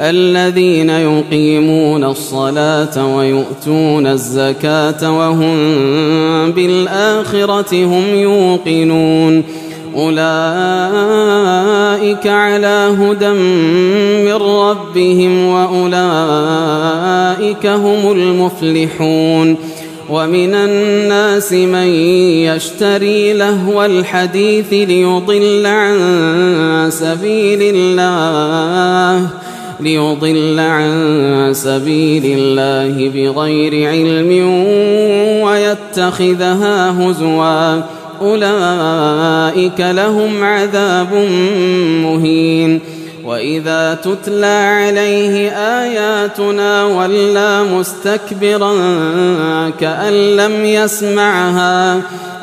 الذين يقيمون الصلاة ويؤتون الزكاة وهم بالآخرة هم يوقنون. أولئك على هدى من ربهم وأولئك هم المفلحون. ومن الناس من يشتري لهو الحديث ليضل عن سبيل الله. ليضل عن سبيل الله بغير علم ويتخذها هزوا. أولئك لهم عذاب مهين. وإذا تتلى عليه آياتنا ولى مستكبرا كأن لم يسمعها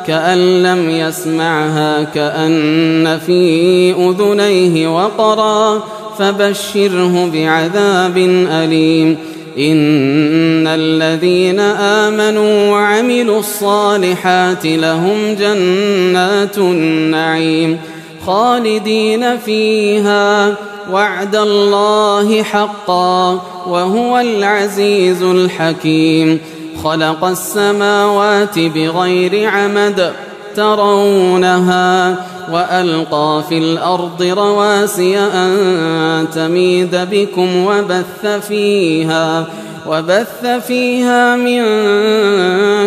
كأن لم يسمعها كأن في أذنيه وقرا. فبشره بعذاب أليم. إن الذين آمنوا وعملوا الصالحات لهم جنات النعيم خالدين فيها. وعد الله حقا وهو العزيز الحكيم. خلق السماوات بغير عمد ترونها وألقى في الأرض رواسي أن تميد بكم وبث فيها وبث فيها من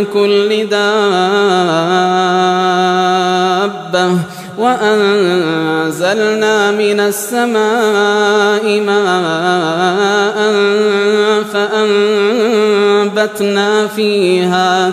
كل دابة وأنزلنا من السماء ماء فأنبتنا فيها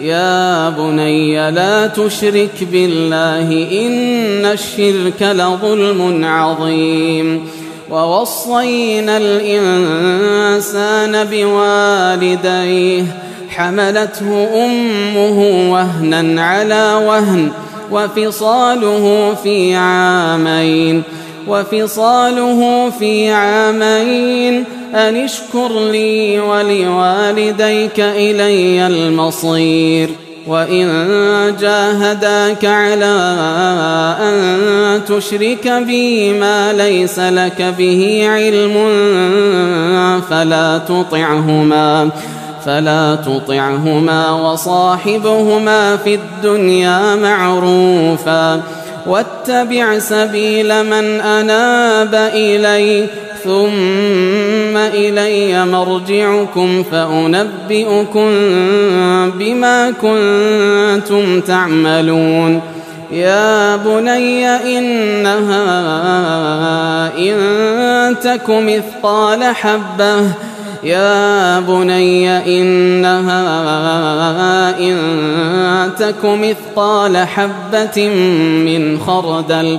يا بني لا تشرك بالله إن الشرك لظلم عظيم. ووصينا الإنسان بوالديه حملته أمه وهنا على وهن وفصاله في عامين وفصاله في عامين. أن اشكر لي ولوالديك إلي المصير وإن جاهداك على أن تشرك بي ما ليس لك به علم فلا تطعهما فلا تطعهما وصاحبهما في الدنيا معروفا. واتبع سبيل من أناب إلي ثم إلي مرجعكم فأنبئكم بما كنتم تعملون. يا بني إنها إن تك مثقال حبة. يا بني إنها إن تك مثقال حبة من خردل.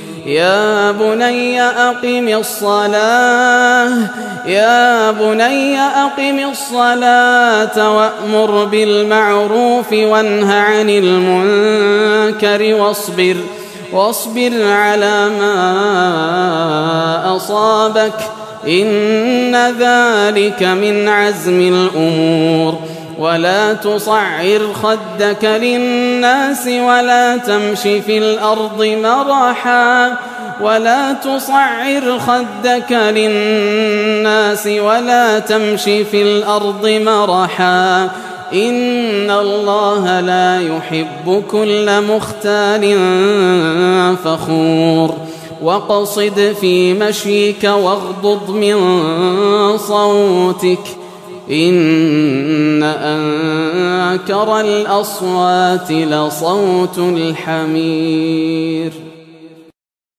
يا بني أقم الصلاة يا بني أقم الصلاة وأمر بالمعروف وانه عن المنكر واصبر واصبر على ما أصابك إن ذلك من عزم الأمور. ولا تصعر خدك للناس ولا تمش في الأرض مرحا ولا تصعر خدك للناس ولا تمش في الأرض مرحا إن الله لا يحب كل مختال فخور واقصد في مشيك واغضض من صوتك إن أنكر الأصوات لصوت الحمير